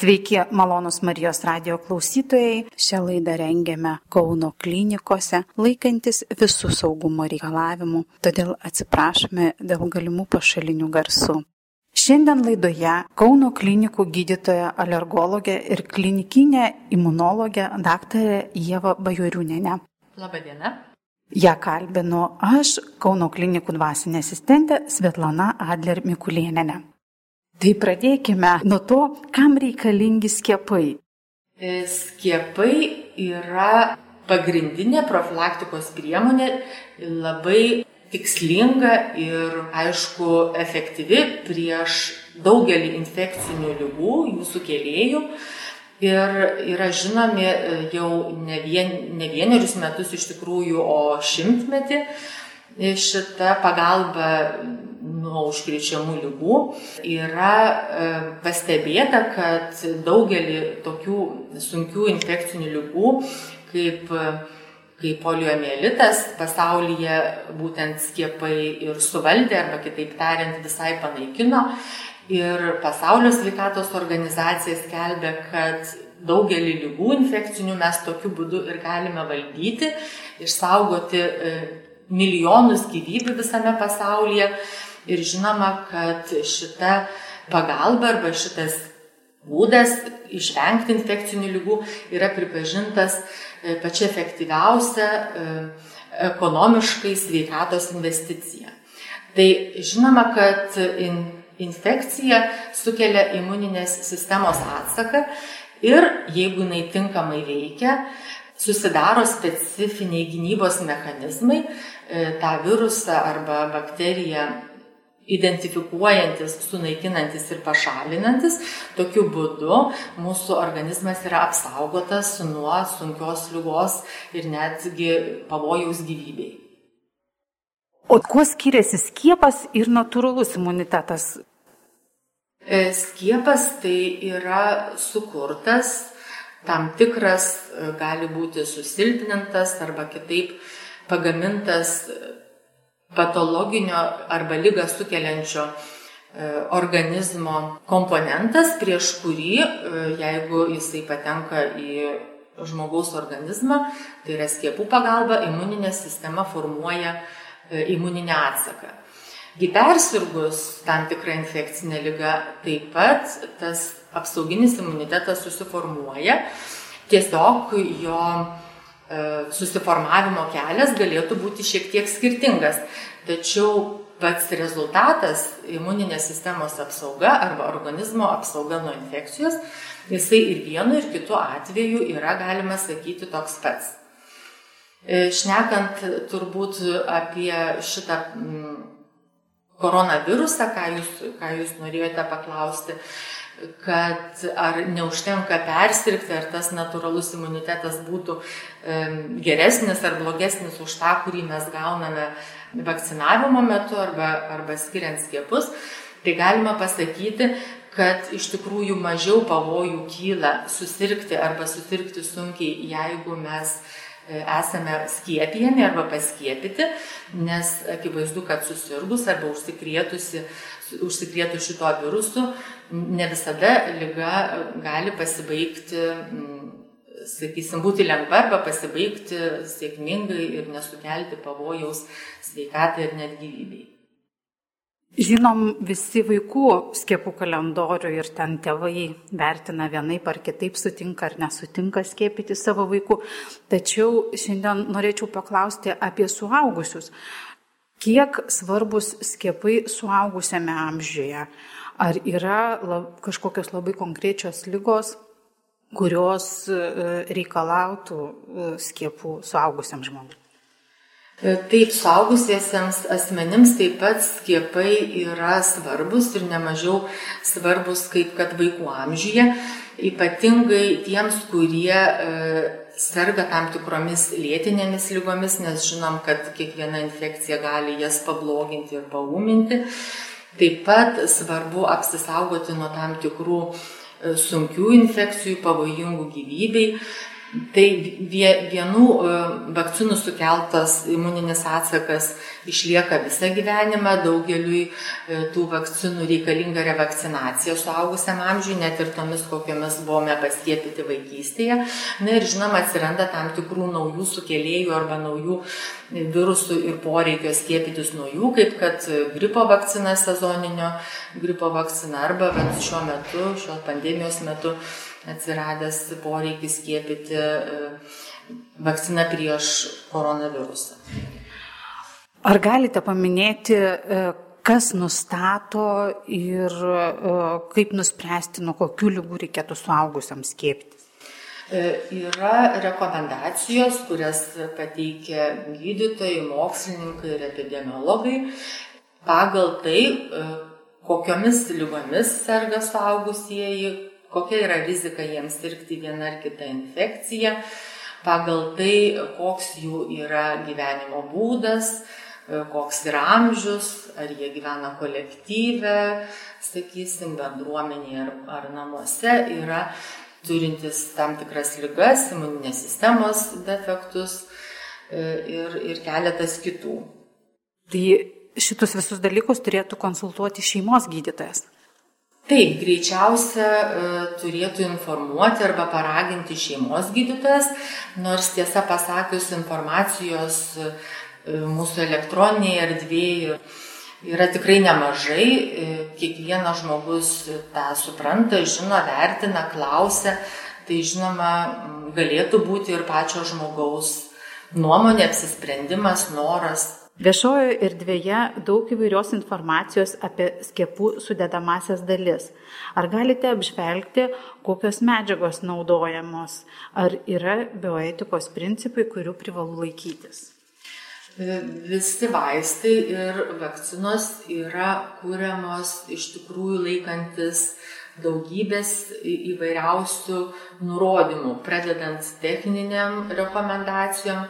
Sveiki, malonus Marijos radio klausytojai. Šią laidą rengiame Kauno klinikose, laikantis visų saugumo reikalavimų, todėl atsiprašome dėl galimų pašalinių garsų. Šiandien laidoje Kauno klinikų gydytoja alergologė ir klinikinė imunologė daktarė Jėva Bajoriūnenė. Labadiena. Ja kalbinu aš, Kauno klinikų dvasinė asistentė Svetlana Adler Mikulieninė. Tai pradėkime nuo to, kam reikalingi skiepai. E, skiepai yra pagrindinė profilaktikos priemonė, labai tikslinga ir, aišku, efektyvi prieš daugelį infekcinių lygų, jų sukėlėjų. Ir yra žinomi e, jau ne, vien, ne vienerius metus iš tikrųjų, o šimtmetį šita pagalba nuo užkrečiamų lygų. Yra e, pastebėta, kad daugelį tokių sunkių infekcinių lygų, kaip, kaip poliomielitas, pasaulyje būtent skiepai ir suvaldė, arba kitaip tariant, visai panaikino. Ir pasaulio sveikatos organizacija skelbia, kad daugelį lygų infekcinių mes tokiu būdu ir galime valdyti, išsaugoti e, milijonus gyvybių visame pasaulyje. Ir žinoma, kad šita pagalba arba šitas būdas išvengti infekcinių lygų yra pripažintas e, pačia efektyviausia e, ekonomiškai sveikatos investicija. Tai žinoma, kad in, infekcija sukelia imuninės sistemos atsaką ir jeigu jinai tinkamai veikia, susidaro specifiniai gynybos mechanizmai e, tą virusą arba bakteriją identifikuojantis, sunaikinantis ir pašalinantis. Tokiu būdu mūsų organizmas yra apsaugotas nuo sunkios lygos ir netgi pavojaus gyvybei. O kuo skiriasi skiepas ir natūralus imunitetas? E, skiepas tai yra sukurtas tam tikras, e, gali būti susilpnintas arba kitaip pagamintas patologinio arba lygą sukeliančio e, organizmo komponentas, prieš kurį, e, jeigu jisai patenka į žmogaus organizmą, tai yra skiepų pagalba, imuninė sistema formuoja e, imuninę atsaką. Gypersirgus tam tikrą infekcinę lygą taip pat tas apsauginis imunitetas susiformuoja, tiesiog jo susiformavimo kelias galėtų būti šiek tiek skirtingas. Tačiau pats rezultatas imuninės sistemos apsauga arba organizmo apsauga nuo infekcijos, jisai ir vienu ir kitu atveju yra, galima sakyti, toks pats. E, šnekant turbūt apie šitą mm, koronavirusą, ką jūs, ką jūs norėjote paklausti, kad ar neužtenka persirgti, ar tas natūralus imunitetas būtų geresnis ar blogesnis už tą, kurį mes gauname vakcinavimo metu arba, arba skiriant skiepus, tai galima pasakyti, kad iš tikrųjų mažiau pavojų kyla susirgti arba susirgti sunkiai, jeigu mes e, esame skiepijami arba paskiepyti, nes akivaizdu, kad susirgus arba užsikrėtus šito virusu, ne visada lyga gali pasibaigti, sakysim, būti lengva arba pasibaigti sėkmingai ir nesukelti pavojaus sveikatai ir net gyvybei. Žinom visi vaikų skiepų kalendorių ir ten tėvai vertina vienaip ar kitaip, sutinka ar nesutinka skiepyti savo vaikų. Tačiau šiandien norėčiau paklausti apie suaugusius. Kiek svarbus skiepai suaugusiame amžiuje? Ar yra lab, kažkokios labai konkrečios lygos, kurios e, reikalautų e, skiepų suaugusiam žmogui? E, taip, suaugusiesiems asmenims taip pat skiepai yra svarbus ir nemažiau svarbus kaip kad vaikų amžiuje, ypatingai tiems, kurie serga tam tikromis lėtinėmis lygomis, nes žinom, kad kiekviena infekcija gali jas pabloginti ir pauminti. Taip pat svarbu apsisaugoti nuo tam tikrų e, sunkių infekcijų, pavojingų gyvybei. Tai vienų e, vakcinų sukeltas imuninis atsakas išlieka visą gyvenimą, daugeliui e, tų vakcinų reikalinga revakcinacija suaugusiam amžiui, net ir tomis, kokiamis buvome paskiepyti vaikystėje. Na ir žinoma, atsiranda tam tikrų naujų sukėlėjų arba naujų virusų ir poreikio skiepytis nuo jų, kaip kad gripo vakcina sezoninio, gripo vakcina arba šiuo metu, šios pandemijos metu atsiradęs poreikis skiepyti e, vakciną prieš koronavirusą. Ar galite paminėti, e, kas nustato ir e, kaip nuspręsti, nuo kokių lygų reikėtų suaugusiams skiepytis? Yra rekomendacijos, kurias pateikia gydytojai, mokslininkai ir epidemiologai pagal tai, kokiomis lygomis serga suaugusieji, kokia yra rizika jiems sirgti vieną ar kitą infekciją, pagal tai, koks jų yra gyvenimo būdas, koks yra amžius, ar jie gyvena kolektyve, sakysim, bendruomenėje ar, ar namuose, yra turintis tam tikras lygas, imuninės sistemos defektus e, ir, ir keletas kitų. Tai šitus visus dalykus turėtų konsultuoti šeimos gydytojas. Taip, greičiausia e, turėtų informuoti arba paraginti šeimos gydytojas, nors tiesą pasakius informacijos e, mūsų elektroninėje erdvėje yra tikrai nemažai, e, kiekvienas žmogus tą supranta, žino, vertina, klausia, tai žinoma galėtų būti ir pačio žmogaus nuomonė, apsisprendimas, noras Viešojoje erdvėje daug įvairios informacijos apie skiepų sudedamasias dalis. Ar galite apžvelgti, kokios medžiagos naudojamos? Ar yra bioetikos principai, kurių privalu laikytis? Visi vaistai ir vakcinos yra kūriamos iš tikrųjų laikantis daugybės įvairiausių nurodymų, pradedant techniniam rekomendacijom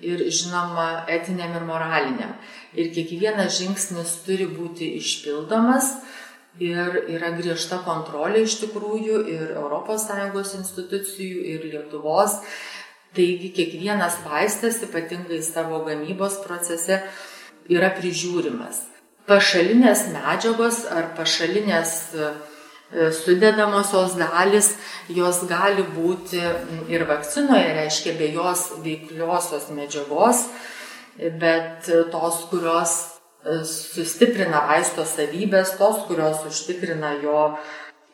ir žinoma etiniam ir moraliniam. Ir kiekvienas žingsnis turi būti išpildomas ir yra griežta kontrolė iš tikrųjų ir ES institucijų, ir Lietuvos. Taigi kiekvienas vaistas, ypatingai savo gamybos procese, yra prižiūrimas. Pašalinės medžiagos ar pašalinės uh, sudedamosios dalis, jos gali būti ir vakcinoje, reiškia be jos veikliosios medžiagos, bet tos, kurios e, sustiprina vaisto savybės, tos, kurios užtikrina jo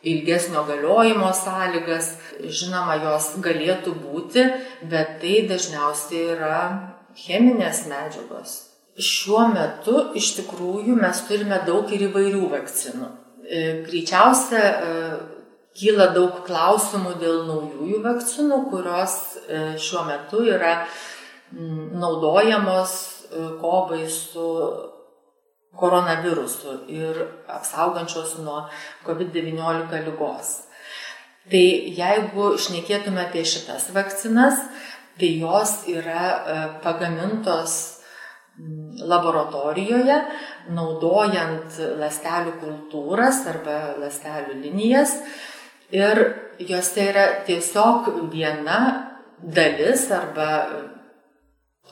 ilgesnio galiojimo sąlygas, žinoma, jos galėtų būti, bet tai dažniausiai yra cheminės medžiagos. Šiuo metu iš tikrųjų mes turime daug ir įvairių vakcinų. E, greičiausia e, kyla daug klausimų dėl naujųjų vakcinų, kurios e, šiuo metu yra naudojamos kovai su koronavirusu ir apsaugančios nuo COVID-19 lygos. Tai jeigu išnekėtume apie šitas vakcinas, tai jos yra pagamintos laboratorijoje, naudojant ląstelių kultūras arba ląstelių linijas. Ir juose yra tiesiog viena dalis arba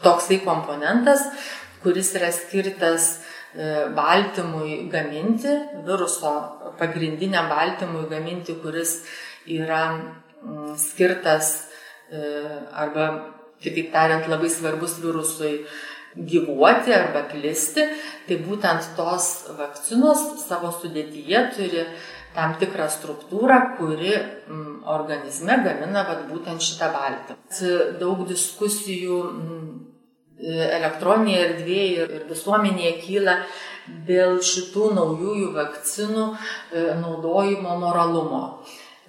toksai komponentas, kuris yra skirtas e, baltymui gaminti, viruso pagrindiniam baltymui gaminti, kuris yra skirtas e, arba, kitaip tariant, labai svarbus virusui gyvuoti arba plisti, tai būtent tos vakcinos savo sudėtyje turi tam tikrą struktūrą, kuri mm, organizme gamina vat, būtent šitą baltymą. Daug diskusijų mm, elektroninėje erdvėje ir visuomenėje kyla dėl šitų naujųjų vakcinų e, naudojimo moralumo.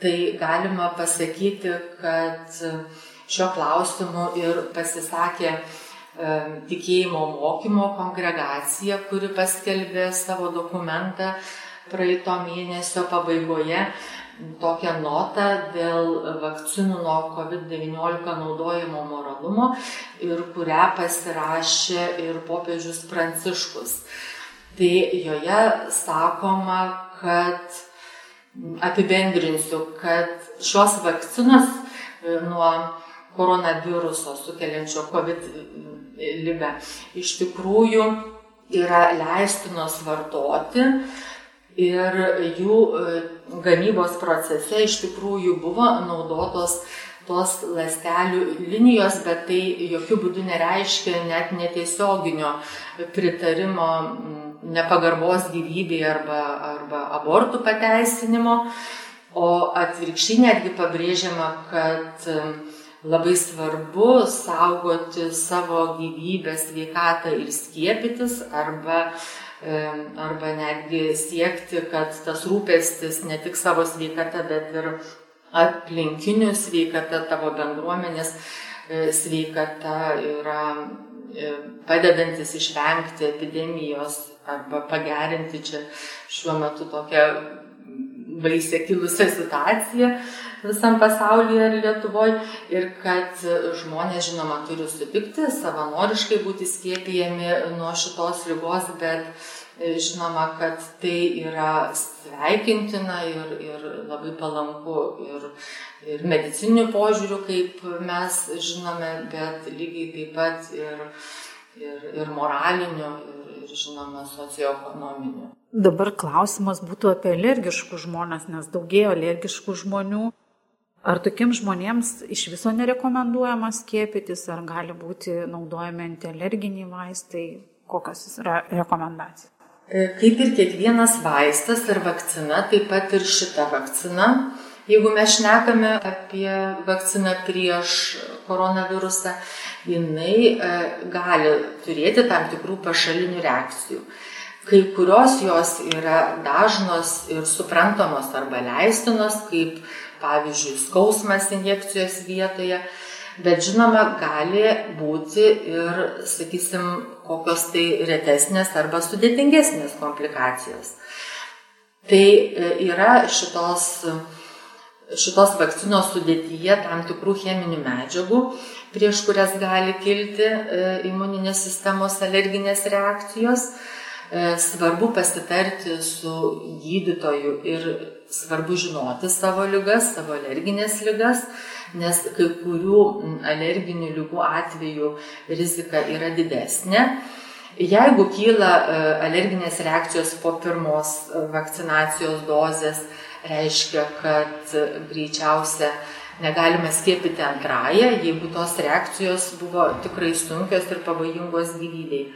Tai galima pasakyti, kad šio klausimu ir pasisakė tikėjimo mokymo kongregacija, kuri paskelbė savo dokumentą praeito mėnesio pabaigoje tokią notą dėl vakcinų nuo COVID-19 naudojimo moralumo ir kurią pasirašė ir popiežius Pranciškus. Tai joje sakoma, kad apibendrinsiu, kad šios vakcinos e, nuo koronaviruso sukeliančio COVID lygą iš tikrųjų yra leistinos vartoti ir jų e, gamybos procese iš tikrųjų buvo naudotos tos ląstelių linijos, bet tai jokių būdų nereiškia net netiesioginio pritarimo nepagarbos gyvybei arba, arba abortų pateisinimo, o atvirkščiai netgi pabrėžiama, kad labai svarbu saugoti savo gyvybę, sveikatą ir skiepytis arba, arba netgi siekti, kad tas rūpestis ne tik savo sveikata, bet ir aplinkinių sveikata, tavo bendruomenės e, sveikata yra e, padedantis išvengti epidemijos arba pagerinti čia šiuo metu tokią baisę kilusią situaciją visam pasaulyje ir Lietuvoje ir kad žmonės, žinoma, turi sutikti savanoriškai būti skiepijami nuo šitos lygos, bet e, žinoma, kad tai yra sveikintina ir, ir labai palanku ir, ir medicinių požiūrių, kaip mes žinome, bet lygiai taip pat ir, ir, ir moraliniu, ir, ir žinoma, socioekonominiu. Dabar klausimas būtų apie alergiškus žmonės, nes daugėjo alergiškų žmonių. Ar tokiems žmonėms iš viso nerekomenduojama skiepytis, ar gali būti naudojami antialerginiai vaistai, kokios yra rekomendacijos? E, kaip ir kiekvienas vaistas ar vakcina, taip pat ir šita vakcina, jeigu mes šnekame apie vakciną prieš koronavirusą, jinai e, gali turėti tam tikrų pašalinių reakcijų. Kai kurios jos yra dažnos ir suprantamos arba leistinos, kaip pavyzdžiui skausmas injekcijos vietoje, bet žinoma, gali būti ir, sakysim, kokios tai retesnės arba sudėtingesnės komplikacijos. Tai e, yra šitos, šitos vakcinos sudėtyje tam tikrų cheminių medžiagų, prieš kurias gali kilti e, imuninės sistemos alerginės reakcijos E, svarbu pasitarti su gydytoju ir svarbu žinoti savo lygas, savo alerginės lygas, nes kai kurių alerginių lygų atveju rizika yra didesnė. Jeigu kyla e, alerginės reakcijos po pirmos vakcinacijos dozės, reiškia, kad greičiausia negalime skiepyti antrąją, jeigu tos reakcijos buvo tikrai sunkios ir pavojingos gyvybei.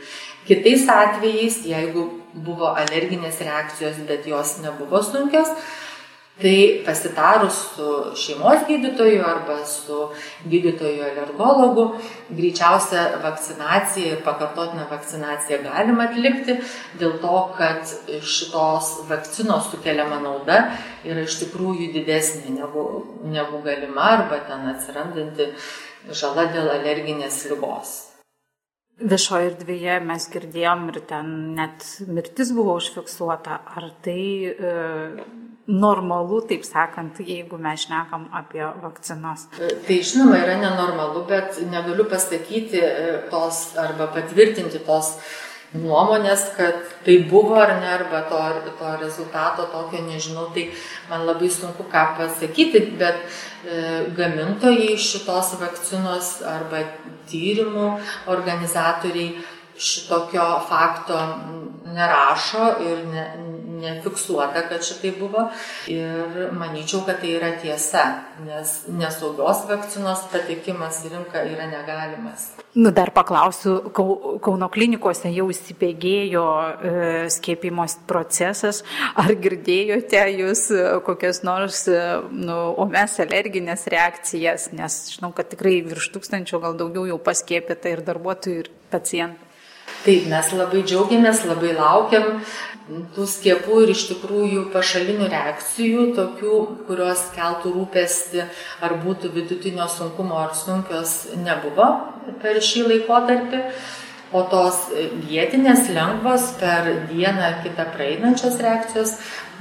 Kitais atvejais, jeigu buvo alerginės reakcijos, bet jos nebuvo sunkios, tai pasitarus su šeimos gydytoju arba su gydytoju alergologu, greičiausia vakcinacija ir pakartotinę vakcinaciją galima atlikti dėl to, kad šitos vakcinos sukeliama nauda yra iš tikrųjų didesnė negu, negu galima arba ten atsirandanti žala dėl alerginės lygos. Viešoje erdvėje mes girdėjom ir ten net mirtis buvo užfiksuota. Ar tai e, normalu, taip sakant, jeigu mes šnekam apie vakcinas? E, tai žinoma yra nenormalu, bet negaliu pasakyti e, tos arba patvirtinti tos nuomonės, kad tai buvo ar ne, arba to, to rezultato tokio nežinau, tai man labai sunku ką pasakyti, bet e, gamintojai šitos vakcinos arba tyrimų organizatoriai šitokio fakto nerašo ir ne, nefiksuota, kad šitai buvo. Ir manyčiau, kad tai yra tiesa, nes nesaugios vakcinos patekimas į rinką yra negalimas. Nu, dar paklausiu, Kauno klinikose jau įsibėgėjo e, skiepimos procesas. Ar girdėjote jūs kokias nors e, nu, omes alerginės reakcijas, nes žinau, kad tikrai virš tūkstančio gal daugiau jau paskiepėta ir darbuotojų, ir pacientų. Taip, mes labai džiaugiamės, labai laukiam tų skiepų ir iš tikrųjų pašalinių reakcijų, tokių, kurios keltų rūpesti ar būtų vidutinio sunkumo ar sunkios, nebuvo per šį laikotarpį. O tos vietinės lengvos per dieną ar kitą praeinančios reakcijos,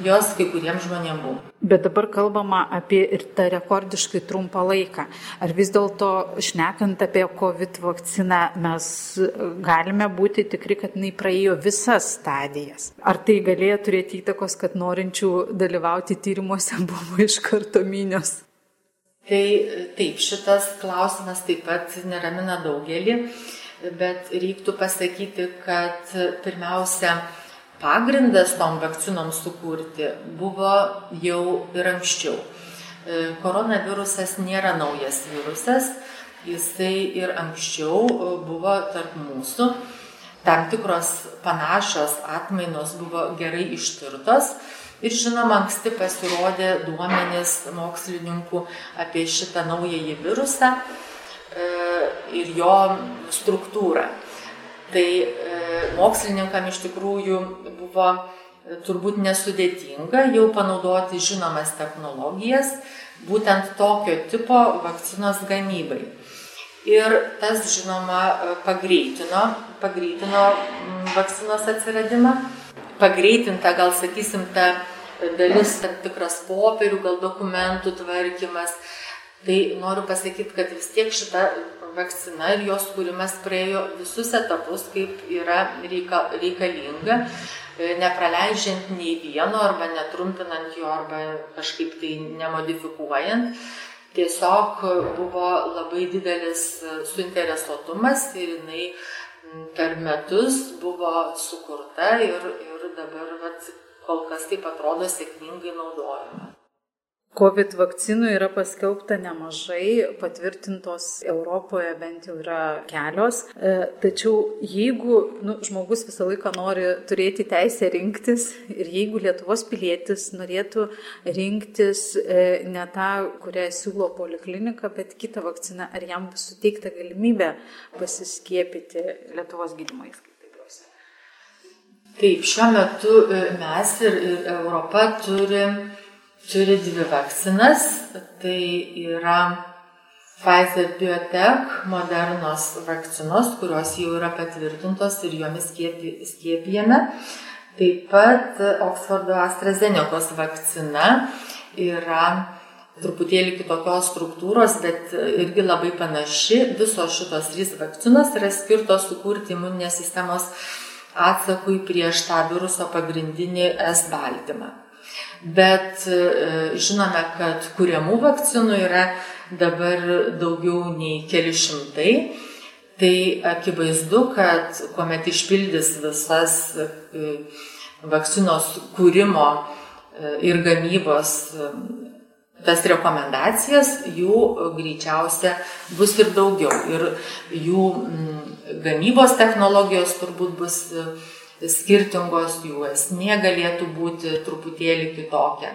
jos kai kuriems žmonėms buvo. Bet dabar kalbama apie ir tą rekordiškai trumpą laiką. Ar vis dėlto, šnekant apie COVID vakciną, mes galime būti tikri, kad jinai praėjo visas stadijas? Ar tai galėjo turėti įtakos, kad norinčių dalyvauti tyrimuose buvo iš karto minios? Tai taip, šitas klausimas taip pat neramina daugelį, bet reiktų pasakyti, kad pirmiausia, pagrindas tom vakcinom sukurti buvo jau ir anksčiau. Koronavirusas nėra naujas virusas, jisai ir anksčiau buvo tarp mūsų. Tam tikros panašios atmainos buvo gerai ištirtos Ir žinoma, anksti pasirodė duomenys mokslininkų apie šitą naująjį virusą e, ir jo struktūrą. Tai e, mokslininkam iš tikrųjų buvo e, turbūt nesudėtinga jau panaudoti žinomas technologijas būtent tokio tipo vakcinos gamybai. Ir tas, žinoma, pagreitino, pagreitino vakcinos atsiradimą pagreitinta, gal sakysim, ta dalis, tam tikras popierių, gal dokumentų tvarkymas. Tai noriu pasakyti, kad vis tiek šita vakcina ir jos kūrimas praėjo visus etapus, kaip yra reika, reikalinga, e, nepraleidžiant nei vieno arba netrumpinant jo arba kažkaip tai nemodifikuojant. Tiesiog buvo labai didelis suinteresuotumas ir jinai per metus buvo sukurta ir, ir dabar vat, kol kas taip atrodo sėkmingai naudojama. COVID vakcinų yra paskelbta nemažai, patvirtintos Europoje bent jau yra kelios. E, tačiau jeigu nu, žmogus visą laiką nori turėti teisę rinktis ir jeigu Lietuvos pilietis norėtų rinktis e, ne tą, kurią siūlo poliklinika, bet kitą vakciną, ar jam bus suteikta galimybė pasiskiepyti Lietuvos gydymo įstaigose? Taip, šiuo metu e, mes ir, ir Europa turim turi dvi vakcinas. Tai yra Pfizer Biotech modernos vakcinos, kurios jau yra patvirtintos ir jomis skiepijame. Taip pat Oksfordo AstraZenecos vakcina yra truputėlį kitokios struktūros, bet irgi labai panaši. Visos šitos trys vakcinos yra skirtos sukurti imuninės sistemos atsakui prieš tą viruso pagrindinį S baltymą bet e, žinome, kad kuriamų vakcinų yra dabar daugiau nei keli šimtai. Tai akivaizdu, kad kuomet išpildys visas e, vakcinos kūrimo e, ir gamybos tas rekomendacijas, jų greičiausia bus ir daugiau. Ir jų gamybos technologijos turbūt bus skirtingos, jų esmė galėtų būti truputėlį kitokia.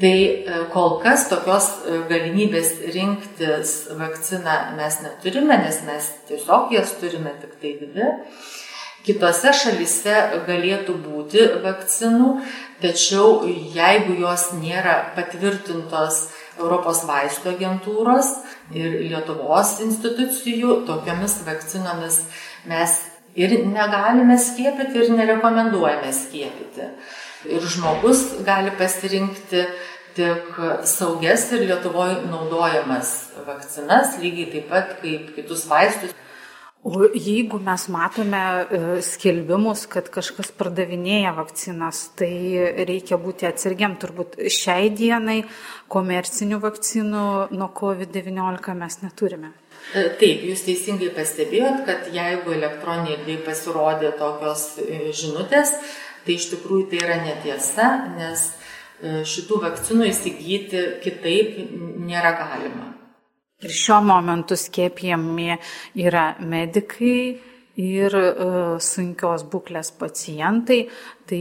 Tai e, kol kas tokios e, galimybės rinktis vakciną mes neturime, nes mes tiesiog jas turime tik tai dvi. Kitose šalise galėtų būti vakcinų, tačiau jeigu jos nėra patvirtintos Europos vaistų agentūros ir Lietuvos institucijų, tokiomis vakcinomis mes ir negalime skiepyti ir nerekomenduojame skiepyti. Ir žmogus gali pasirinkti tik saugias ir Lietuvoje naudojamas vakcinas, lygiai taip pat kaip kitus vaistus. O jeigu mes matome e, skelbimus, kad kažkas pardavinėja vakcinas, tai reikia būti atsargiam. Turbūt šiai dienai komercinių vakcinų nuo COVID-19 mes neturime. E, taip, jūs teisingai pastebėjot, kad jeigu elektroniniai erdvėje pasirodė tokios e, žinutės, tai iš tikrųjų tai yra netiesa, nes e, šitų vakcinų įsigyti kitaip nėra galima. Ir šiuo momentu skiepijami yra medikai, ir uh, sunkios būklės pacientai, tai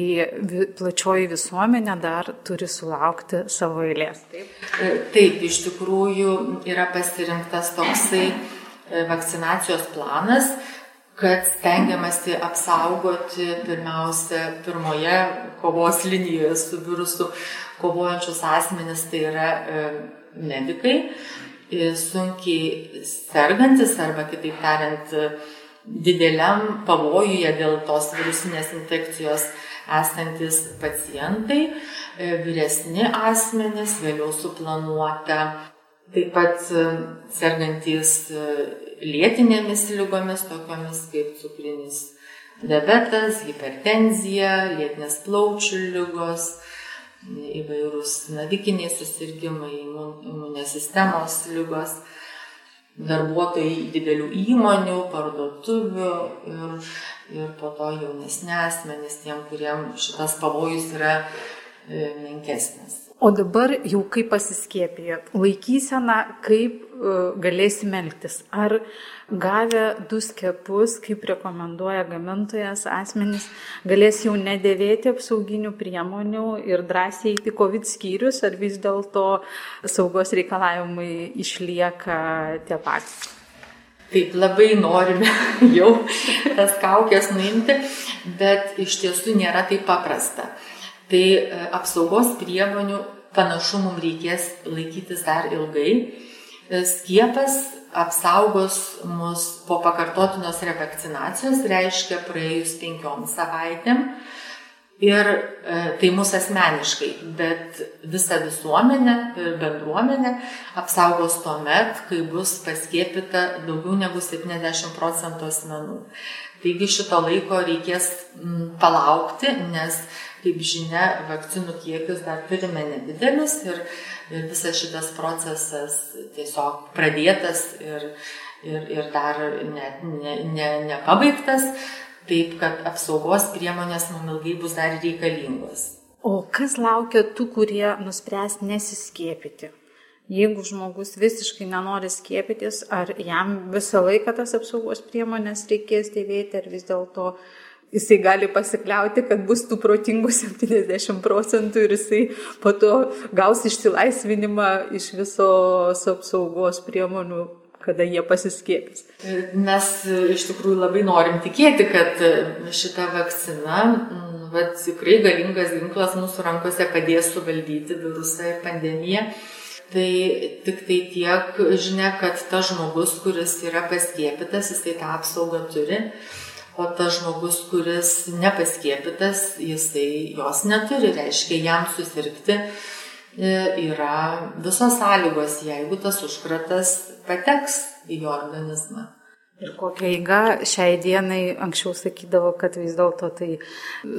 plačioji visuomenė dar turi sulaukti savo eilės. Taip, e, taip iš tikrųjų yra pasirinktas toksai e, vakcinacijos planas, kad stengiamasi apsaugoti pirmiausia pirmoje kovos linijoje su virusu kovojančius asmenis, tai yra e, medikai, sunkiai sergantis arba kitaip tariant, dideliam pavojuje dėl tos virusinės infekcijos esantis pacientai, e, vyresni asmenys, vėliau suplanuota, taip pat e, sergantis e, lėtinėmis lygomis, tokiamis kaip cukrinis diabetas, hipertenzija, lėtinės plaučių lygos, įvairūs navikiniai susirgymai, imuninės sistemos lygos, darbuotojai didelių įmonių, parduotuvių ir, ir po to jaunesni asmenys, tiem, kuriem šitas pavojus yra e, menkesnis. O dabar jau kaip pasiskėpėjo, laikysena, kaip uh, galėsime elgtis. Ar gavę du skepus, kaip rekomenduoja gamintojas, asmenys galės jau nedėvėti apsauginių priemonių ir drąsiai eiti COVID skyrius, ar vis dėlto saugos reikalavimai išlieka tie patys? Taip labai norime jau tas kaukės nuimti, bet iš tiesų nėra taip paprasta. Tai e, apsaugos priemonių panašu mums reikės laikytis dar ilgai. E, skiepas apsaugos mus po pakartotinos revakcinacijos, reiškia praėjus penkiom savaitėm. Ir e, tai mūsų asmeniškai, bet visą visuomenę ir bendruomenę apsaugos tuo met, kai bus paskiepita daugiau negu 70 procentų asmenų. Taigi šito laiko reikės palaukti, nes Kaip žinia, vakcinų kiekis dar turime nedidelis ir, ir visas šitas procesas tiesiog pradėtas ir, ir, ir dar net ne, ne, nepabaigtas, taip kad apsaugos priemonės mums ilgai bus dar reikalingos. O kas laukia tų, kurie nuspręs nesiskiepyti? Jeigu žmogus visiškai nenori skiepytis, ar jam visą laiką tas apsaugos priemonės reikės dėvėti, ar vis dėlto jisai gali pasikliauti, kad bus tų protingų 70 procentų ir jisai po to gaus išsilaisvinimą iš visos apsaugos priemonių kada jie pasiskiepys. Mes iš tikrųjų labai norim tikėti, kad šita vakcina, mm, tikrai galingas ginklas mūsų rankose padės suvaldyti virusą ir pandemiją. Tai tik tai tiek žinia, kad tas žmogus, kuris yra paskiepytas, jisai tą apsaugą turi. O tas žmogus, kuris nepaskiepytas, jisai jos neturi, reiškia jam susirgti e, yra visos sąlygos, jeigu tas užkratas pateks į jo organizmą. Ir kokia eiga šiai dienai anksčiau sakydavo, kad vis dėlto tai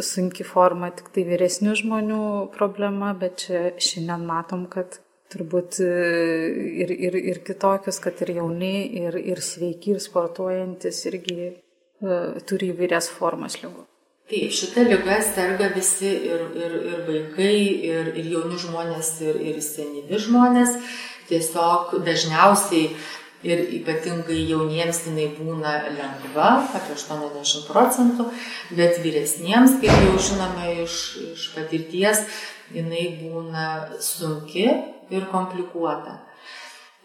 sunki forma tik tai vyresnių žmonių problema, bet čia šiandien matom, kad turbūt e, ir, ir, ir kitokius, kad ir jauni, ir, ir sveiki, ir sportuojantis irgi E, turi įvairias formas lygų. Taip, šita lyga serga visi ir, ir, ir vaikai, ir, ir jauni žmonės, ir, ir senyvi žmonės. Tiesiog dažniausiai ir ypatingai jauniems jinai būna lengva, apie 80 procentų, bet vyresniems, kaip jau žinome iš, iš patirties, jinai būna sunki ir komplikuota.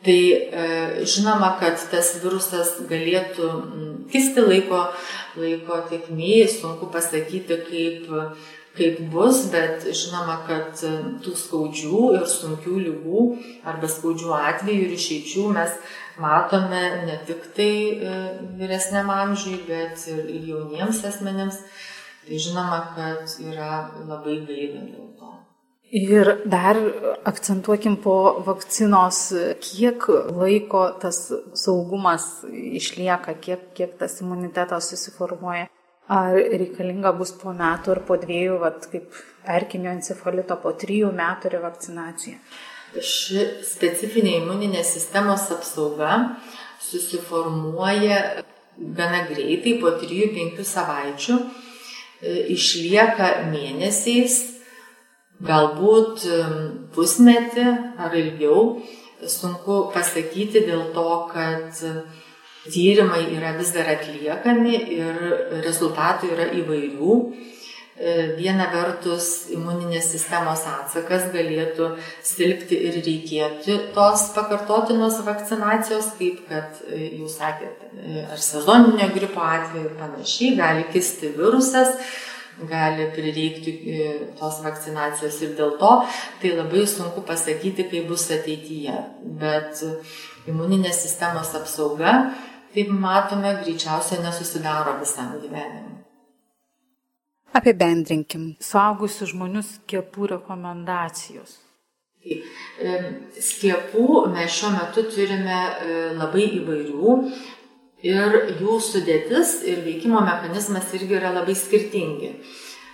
Tai e, žinoma, kad tas virusas galėtų kisti laiko, laiko tiekmėje, sunku pasakyti, kaip, kaip bus, bet žinoma, kad tų skaudžių ir sunkių lygų arba skaudžių atvejų ir išeičių mes matome ne tik tai e, vyresniam amžiui, bet ir jauniems asmenėms. Tai žinoma, kad yra labai gaila dėl to. Ir dar akcentuokim po vakcinos, kiek laiko tas saugumas išlieka, kiek, kiek tas imunitetas susiformuoja. Ar reikalinga bus po metų ar po dviejų, vat, kaip erkinio encefalito po trijų metų revakcinacija? Ši specifinė imuninės sistemos apsauga susiformuoja gana greitai, po 3-5 savaičių, išlieka mėnesiais galbūt pusmetį ar ilgiau. Sunku pasakyti dėl to, kad tyrimai yra vis dar atliekami ir rezultatų yra įvairių. E, viena vertus imuninės sistemos atsakas galėtų silpti ir reikėti tos pakartotinos vakcinacijos, kaip kad e, jūs sakėte, ar sezoninio gripo atveju ir panašiai, gali kisti virusas gali prireikti e, tos vakcinacijos ir dėl to tai labai sunku pasakyti, kaip bus ateityje. Bet imuninės sistemos apsauga, kaip matome, greičiausiai nesusidaro visam gyvenimui. Apibendrinkim suaugusių žmonių skiepų rekomendacijos. Taip, e, skiepų mes šiuo metu turime e, labai įvairių ir jų sudėtis ir veikimo mechanizmas irgi yra labai skirtingi.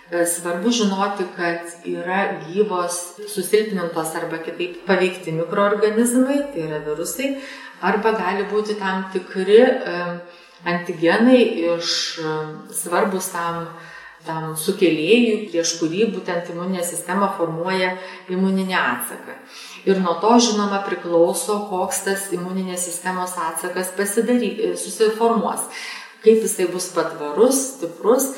E, svarbu žinoti, kad yra gyvos susilpnintos arba kitaip paveikti mikroorganizmai, tai yra virusai, arba gali būti tam tikri antigenai iš svarbus tam, tam sukėlėjui, prieš kurį būtent imuninė sistema formuoja imuninį atsaką. Ir nuo to, žinoma, priklauso, koks tas imuninės sistemos atsakas pasidary, susiformuos. Kaip jisai bus patvarus, stiprus,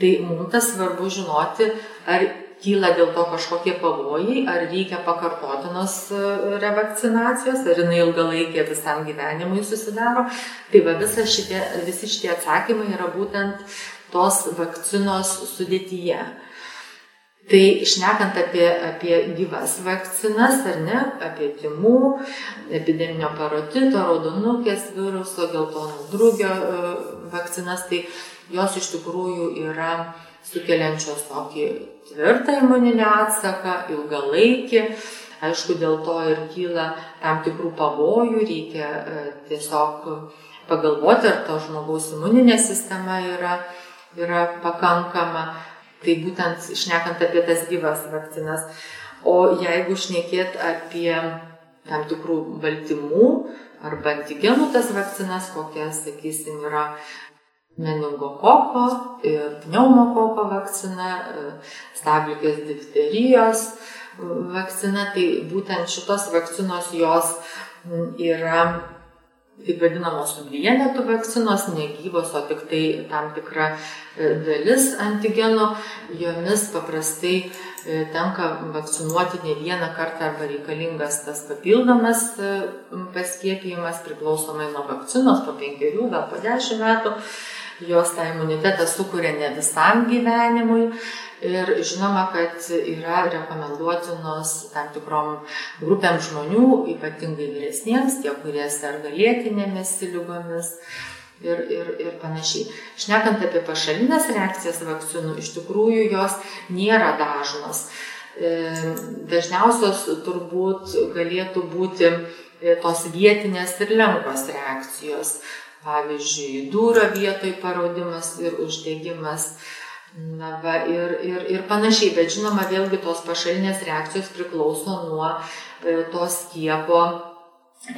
Tai mums tas svarbu žinoti, ar kyla dėl to kažkokie pavojai, ar reikia pakartotinos e, revakcinacijos, ar jinai ilgalaikė visam gyvenimui susidaro. Tai va šitie, visi šitie atsakymai yra būtent tos vakcinos sudėtyje. Tai išnekant apie, apie gyvas vakcinas, ar ne, apie timų, epideminio parotito, raudonukės viruso, geltonų drugio e, vakcinas, tai jos iš tikrųjų yra sukeliančios tokį tvirtą imuninį atsaką, ilgalaikį. Aišku, dėl to ir kyla tam tikrų pavojų, reikia e, tiesiog pagalvoti, ar to žmogaus imuninė sistema yra, yra pakankama. Tai būtent išnekant apie tas gyvas vakcinas. O jeigu šnekėt apie tam tikrų baltymų arba antigenų tas vakcinas, kokias, sakysim, yra meningokoko ir pneumokoko vakcina, stablikės difterijos vakcina. Tai būtent šitos vakcinos jos yra taip vadinamos vienetų vakcinos, negyvos, o tik tai tam tikra e, dalis antigeno, jomis paprastai e, tenka vakcinuoti ne vieną kartą arba reikalingas tas papildomas paskiepijimas priklausomai nuo vakcinos po penkerių, gal po dešimt metų jos tą imunitetą sukuria ne visam gyvenimui. Ir žinoma, kad yra rekomenduotinos tam tikrom grupėm žmonių, ypatingai vyresniems, tie, kurie serga lėtinėmis lygomis ir, ir, ir panašiai. Šnekant apie pašalinės reakcijas vakcinų, iš tikrųjų jos nėra dažnos. E, dažniausios turbūt galėtų būti e, tos vietinės ir lengvos reakcijos pavyzdžiui, dūro vietoj paraudimas ir uždegimas. Na, va, ir, ir, ir panašiai, bet žinoma, vėlgi tos pašalinės reakcijos priklauso nuo e, to skiepo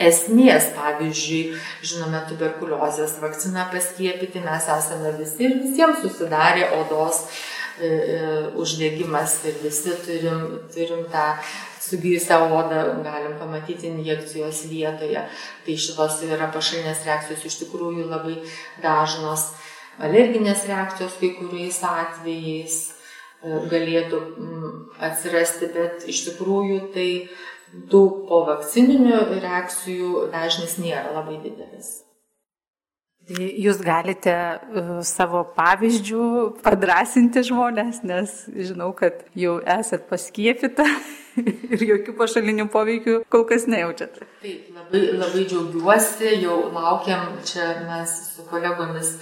esmės. Pavyzdžiui, žinome, tuberkuliozės vakciną paskiepyti mes esame visi ir visiems susidarė odos e, uždegimas ir visi turim, turim tą sugijusią odą galim pamatyti injekcijos vietoje. Tai šitos yra pašalinės reakcijos iš tikrųjų labai dažnos. Alerginės reakcijos kai kuriais atvejais e, galėtų mm, atsirasti, bet iš tikrųjų tai tų povakcininių reakcijų dažnis nėra labai didelis. Tai jūs galite e, savo pavyzdžių padrasinti žmonės, nes žinau, kad jau esat paskiepita ir jokių pašalinių poveikių kol kas nejaučiat. Taip, labai, labai džiaugiuosi, jau laukiam čia mes su kolegomis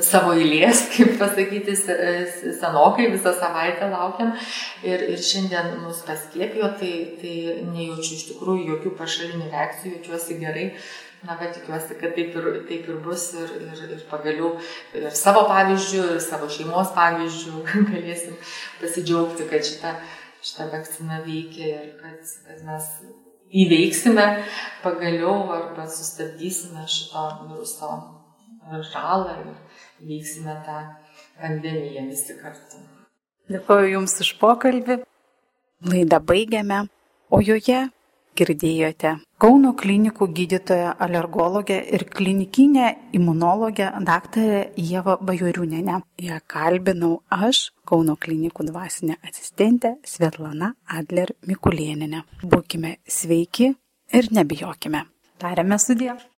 savo eilės, kaip pasakyti, senokai visą savaitę laukiam ir, ir šiandien mus paskiepijo, tai, tai nejaučiu iš tikrųjų jokių pašalinių reakcijų, jaučiuosi gerai Na, bet tikiuosi, kad taip ir, taip ir bus ir, ir, ir pagaliau ir savo pavyzdžių, ir savo šeimos pavyzdžių galėsim pasidžiaugti, kad šita, šita vakcina veikia ir kad, kad mes įveiksime pagaliau arba sustabdysime šito viruso žalą ir įveiksime tą pandemiją visi kartu. Dėkuoju Jums už pokalbį. Laidą baigiame, o joje girdėjote Kauno klinikų gydytoją alergologę ir klinikinę imunologę daktarę Ievą Bajoriūnenę. Ją kalbinau aš, Kauno klinikų dvasinė asistentė Svetlana Adler Mikulieninė. Būkime sveiki ir nebijokime. Tarėme sudė.